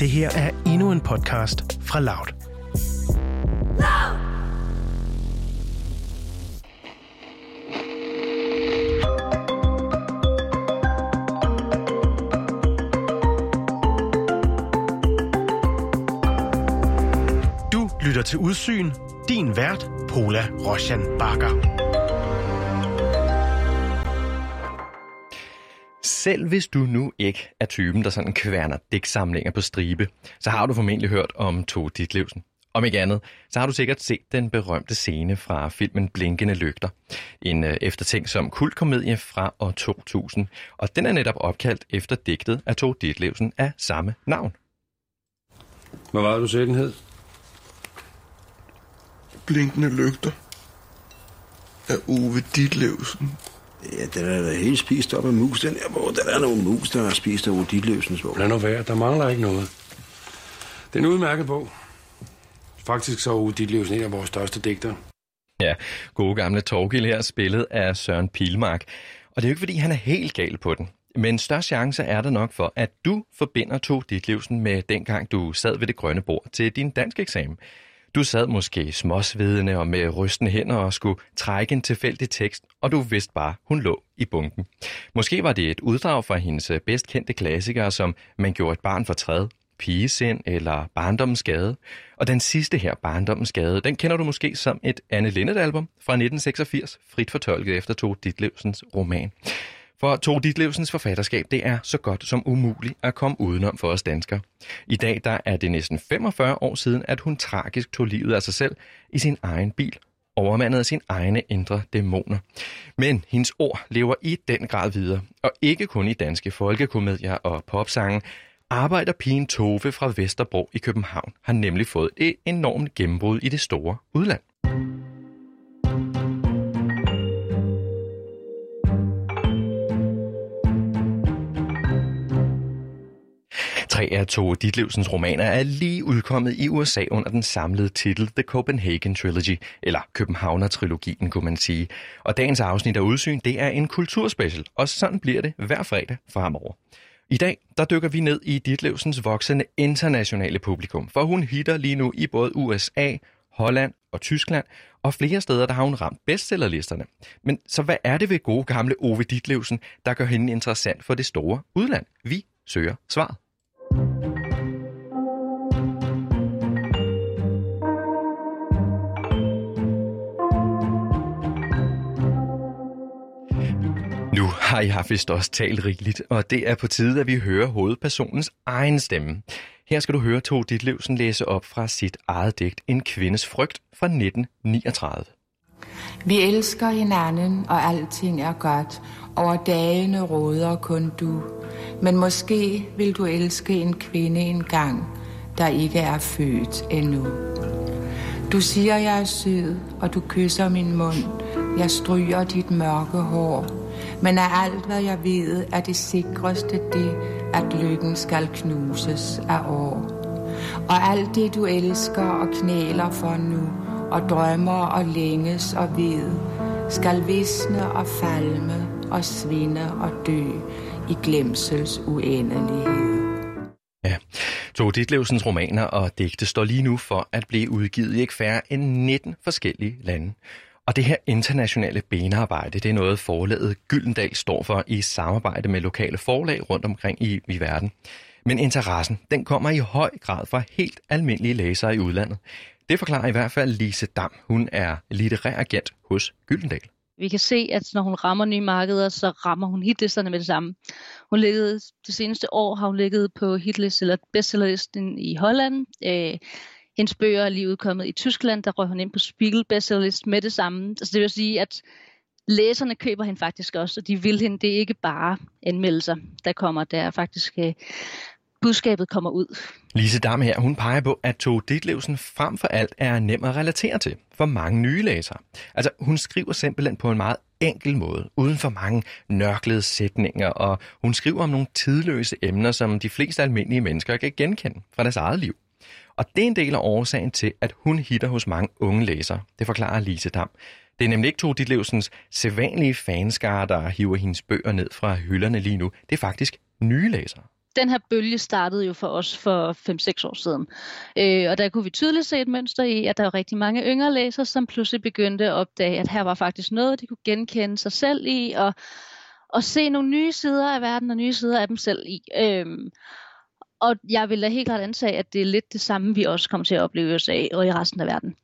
Det her er endnu en podcast fra Loud. Du lytter til Udsyn. Din vært, Pola Roshan Bakker. Selv hvis du nu ikke er typen, der sådan kværner dæksamlinger på stribe, så har du formentlig hørt om Tove Ditlevsen. Om ikke andet, så har du sikkert set den berømte scene fra filmen Blinkende Lygter. En øh, eftertænksom kultkomedie fra år 2000. Og den er netop opkaldt efter digtet af Tove Ditlevsen af samme navn. Hvad var det, du sagde, den hed? Blinkende lygter af Ove Ditlevsen. Ja, den er da helt spist op af mus, den her bog. Der er nogle mus, der har spist af Ove Ditlevsens bog. Lad nu være, der mangler ikke noget. Det er en udmærket bog. Faktisk så er Ove Ditlevsen en af vores største digtere. Ja, gode gamle Torgild her, spillet af Søren Pilmark. Og det er jo ikke, fordi han er helt gal på den. Men størst chance er der nok for, at du forbinder to dit livsen med dengang du sad ved det grønne bord til din dansk eksamen. Du sad måske småsvedende og med rystende hænder og skulle trække en tilfældig tekst, og du vidste bare, hun lå i bunken. Måske var det et uddrag fra hendes øh, bedst kendte klassikere, som Man gjorde et barn for træd, Pigesind eller Barndommens Gade. Og den sidste her, Barndommens Gade, den kender du måske som et Anne Linnet-album fra 1986, frit fortolket efter Tove Ditlevsens roman. For Tove Ditlevsens forfatterskab, det er så godt som umuligt at komme udenom for os danskere. I dag der er det næsten 45 år siden, at hun tragisk tog livet af sig selv i sin egen bil, overmandet af sine egne indre dæmoner. Men hendes ord lever i den grad videre, og ikke kun i danske folkekomedier og popsange. Arbejderpigen Tove fra Vesterbro i København har nemlig fået et enormt gennembrud i det store udland. Tre af Tove Ditlevsens romaner er lige udkommet i USA under den samlede titel The Copenhagen Trilogy, eller Københavner-trilogien, kunne man sige. Og dagens afsnit af Udsyn, det er en kulturspecial, og sådan bliver det hver fredag fremover. I dag, der dykker vi ned i Ditlevsens voksende internationale publikum, for hun hitter lige nu i både USA, Holland og Tyskland, og flere steder, der har hun ramt bestsellerlisterne. Men så hvad er det ved gode gamle Ove Ditlevsen, der gør hende interessant for det store udland? Vi søger svaret. Har jeg vist også talt rigeligt, og det er på tide, at vi hører hovedpersonens egen stemme. Her skal du høre Tove Ditlevsen læse op fra sit eget digt En kvindes frygt fra 1939. Vi elsker hinanden, og alting er godt. Over dagene råder kun du. Men måske vil du elske en kvinde en gang, der ikke er født endnu. Du siger, jeg er sød, og du kysser min mund. Jeg stryger dit mørke hår. Men af alt, hvad jeg ved, er det sikreste det, at lykken skal knuses af år. Og alt det, du elsker og knæler for nu, og drømmer og længes og ved, skal visne og falme og svinde og dø i glemsels uendelighed. Ja, Tove Ditlevsens romaner og digte står lige nu for at blive udgivet i ikke færre end 19 forskellige lande. Og det her internationale benarbejde, det er noget forlaget Gyldendal står for i samarbejde med lokale forlag rundt omkring i, i verden. Men interessen, den kommer i høj grad fra helt almindelige læsere i udlandet. Det forklarer i hvert fald Lise Dam. Hun er litterær agent hos Gyldendal. Vi kan se, at når hun rammer nye markeder, så rammer hun hitlisterne med det samme. Hun ligget, det seneste år har hun ligget på hitlist eller bestsellerlisten i Holland. Øh, hendes bøger er lige udkommet i Tyskland, der røg hun ind på Spiegel bestsellerlist med det samme. Altså det vil sige, at læserne køber hende faktisk også, og de vil hende. Det er ikke bare anmeldelser, der kommer. Der er faktisk øh, budskabet kommer ud. Lise Dam her, hun peger på, at Tove Ditlevsen frem for alt er nem at relatere til for mange nye læsere. Altså, hun skriver simpelthen på en meget enkel måde, uden for mange nørklede sætninger, og hun skriver om nogle tidløse emner, som de fleste almindelige mennesker kan genkende fra deres eget liv. Og det er en del af årsagen til, at hun hitter hos mange unge læsere. Det forklarer Lise Dam. Det er nemlig ikke Tove Ditlevsens sædvanlige fanskare, der hiver hendes bøger ned fra hylderne lige nu. Det er faktisk nye læsere. den her bølge startede jo for os for 5-6 år siden. Øh, og der kunne vi tydeligt se et mønster i, at der var rigtig mange yngre læsere, som pludselig begyndte at opdage, at her var faktisk noget, de kunne genkende sig selv i, og, og se nogle nye sider af verden og nye sider af dem selv i. Øh, og jeg vil da helt klart antage, at det er lidt det samme, vi også kommer til at opleve i USA og i resten af verden.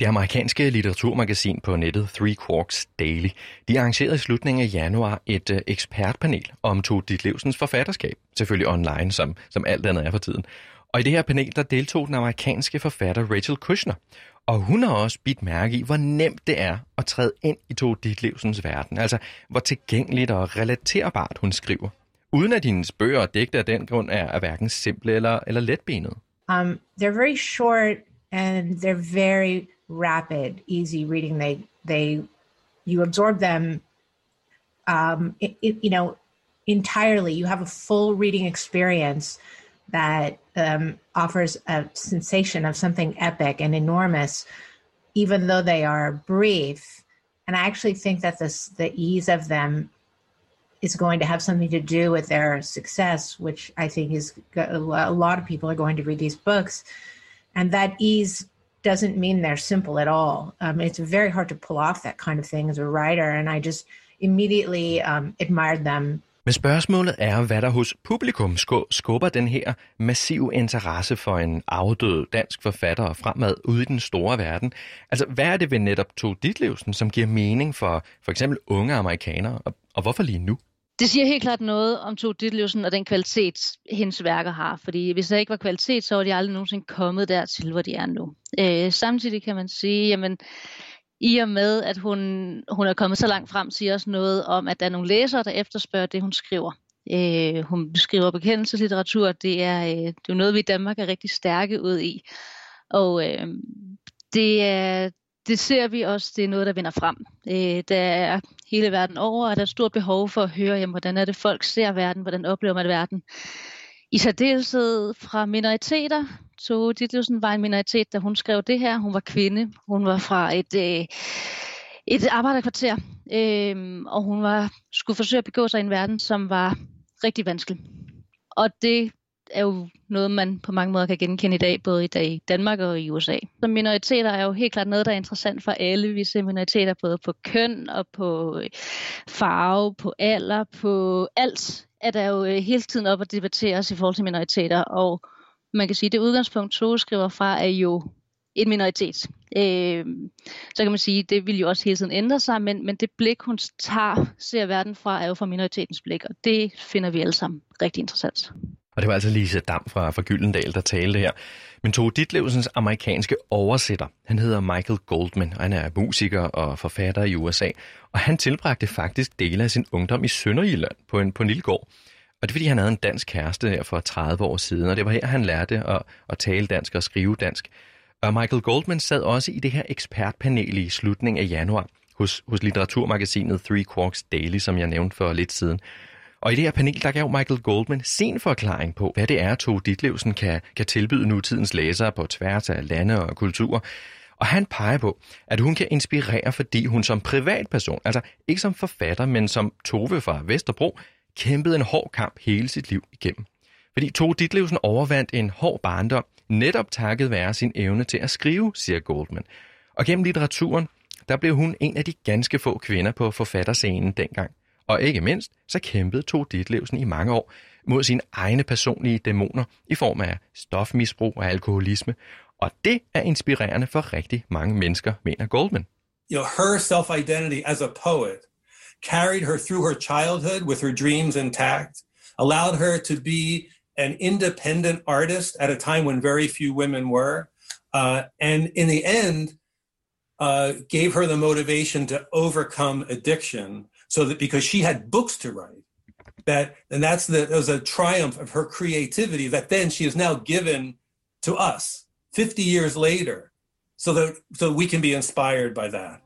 Det amerikanske litteraturmagasin på nettet Three Quarks Daily, de arrangerede i slutningen af januar et øh, ekspertpanel om tog dit livsens forfatterskab, selvfølgelig online, som, som alt andet er for tiden. Og i det her panel, der deltog den amerikanske forfatter Rachel Kushner. Og hun har også bidt mærke i, hvor nemt det er at træde ind i Tove Ditlevsens verden. Altså, hvor tilgængeligt og relaterbart hun skriver. Uden at hendes bøger og digte af den grund er, er hverken simple eller, eller letbenede. Um, they're very short and they're very rapid, easy reading. They they you absorb them, um, it, it, you know, entirely. You have a full reading experience that um, offers a sensation of something epic and enormous, even though they are brief. And I actually think that this the ease of them is going to have something to do with their success, which I think is a lot of people are going to read these books, and that ease doesn't mean they're simple at all. Um, it's very hard to pull off that kind of thing as a writer, and I just immediately um, admired them. Men spørgsmålet er, hvad der hos publikum skubber den her massive interesse for en afdød dansk forfatter fremad ude i den store verden. Altså, hvad er det ved netop To Ditlevsen, som giver mening for for eksempel unge amerikanere, og, og hvorfor lige nu? Det siger helt klart noget om Tove Ditlevsen og den kvalitet, hendes værker har. Fordi hvis der ikke var kvalitet, så var de aldrig nogensinde kommet dertil, hvor de er nu. Øh, samtidig kan man sige, jamen, i og med, at hun, hun er kommet så langt frem, siger også noget om, at der er nogle læsere, der efterspørger det, hun skriver. Øh, hun skriver bekendelseslitteratur. Det er, øh, det er noget, vi i Danmark er rigtig stærke ud i. Og øh, det, er, det ser vi også, det er noget, der vinder frem. Øh, der er hele verden over, og der er stort behov for at høre, jamen, hvordan er det, folk ser verden, hvordan oplever man verden. I særdeleshed fra minoriteter. Så Ditlevsen var en minoritet, da hun skrev det her. Hun var kvinde. Hun var fra et, øh, et arbejderkvarter. Øh, og hun var, skulle forsøge at begå sig i en verden, som var rigtig vanskelig. Og det er jo noget, man på mange måder kan genkende i dag, både i dag i Danmark og i USA. Så minoriteter er jo helt klart noget, der er interessant for alle. Vi ser minoriteter både på køn og på øh, farve, på alder, på alt er der jo øh, hele tiden op at debattere os i forhold til minoriteter. Og man kan sige, at det udgangspunkt, Tove skriver fra, er jo en minoritet. Øh, så kan man sige, at det vil jo også hele tiden ændre sig, men, men det blik, hun tager, ser verden fra, er jo fra minoritetens blik, og det finder vi alle sammen rigtig interessant. Og det var altså Lise Dam fra, fra Gyldendal, der talte her. Men Tove Ditlevsens amerikanske oversætter, han hedder Michael Goldman, og han er musiker og forfatter i USA. Og han tilbragte faktisk dele af sin ungdom i Sønderjylland på en, på en lille gård. Og det er fordi, han havde en dansk kæreste her for 30 år siden, og det var her, han lærte at, at tale dansk og skrive dansk. Og Michael Goldman sad også i det her ekspertpanel i slutningen af januar hos, hos litteraturmagasinet Three Quarks Daily, som jeg nævnte for lidt siden. Og i det her panel, der gav Michael Goldman sin forklaring på, hvad det er, Tove Ditlevsen kan, kan tilbyde nutidens læsere på tværs af lande og kulturer. Og han peger på, at hun kan inspirere, fordi hun som privatperson, altså ikke som forfatter, men som Tove fra Vesterbro, kæmpede en hård kamp hele sit liv igennem. Fordi Tove Ditlevsen overvandt en hård barndom, netop takket være sin evne til at skrive, siger Goldman. Og gennem litteraturen, der blev hun en af de ganske få kvinder på forfatterscenen dengang. Og ikke mindst, så kæmpede Tove Ditlevsen i mange år mod sine egne personlige dæmoner i form af stofmisbrug og alkoholisme. Og det er inspirerende for rigtig mange mennesker, mener Goldman. You know, her self-identity as a poet carried her through her childhood with her dreams intact, allowed her to be an independent artist at a time when very few women were, uh, and in the end, uh, gave her the motivation to overcome addiction so that because she had books to write that and that's the that was a triumph of her creativity that then she is now given to us 50 years later. So that so we can be inspired by that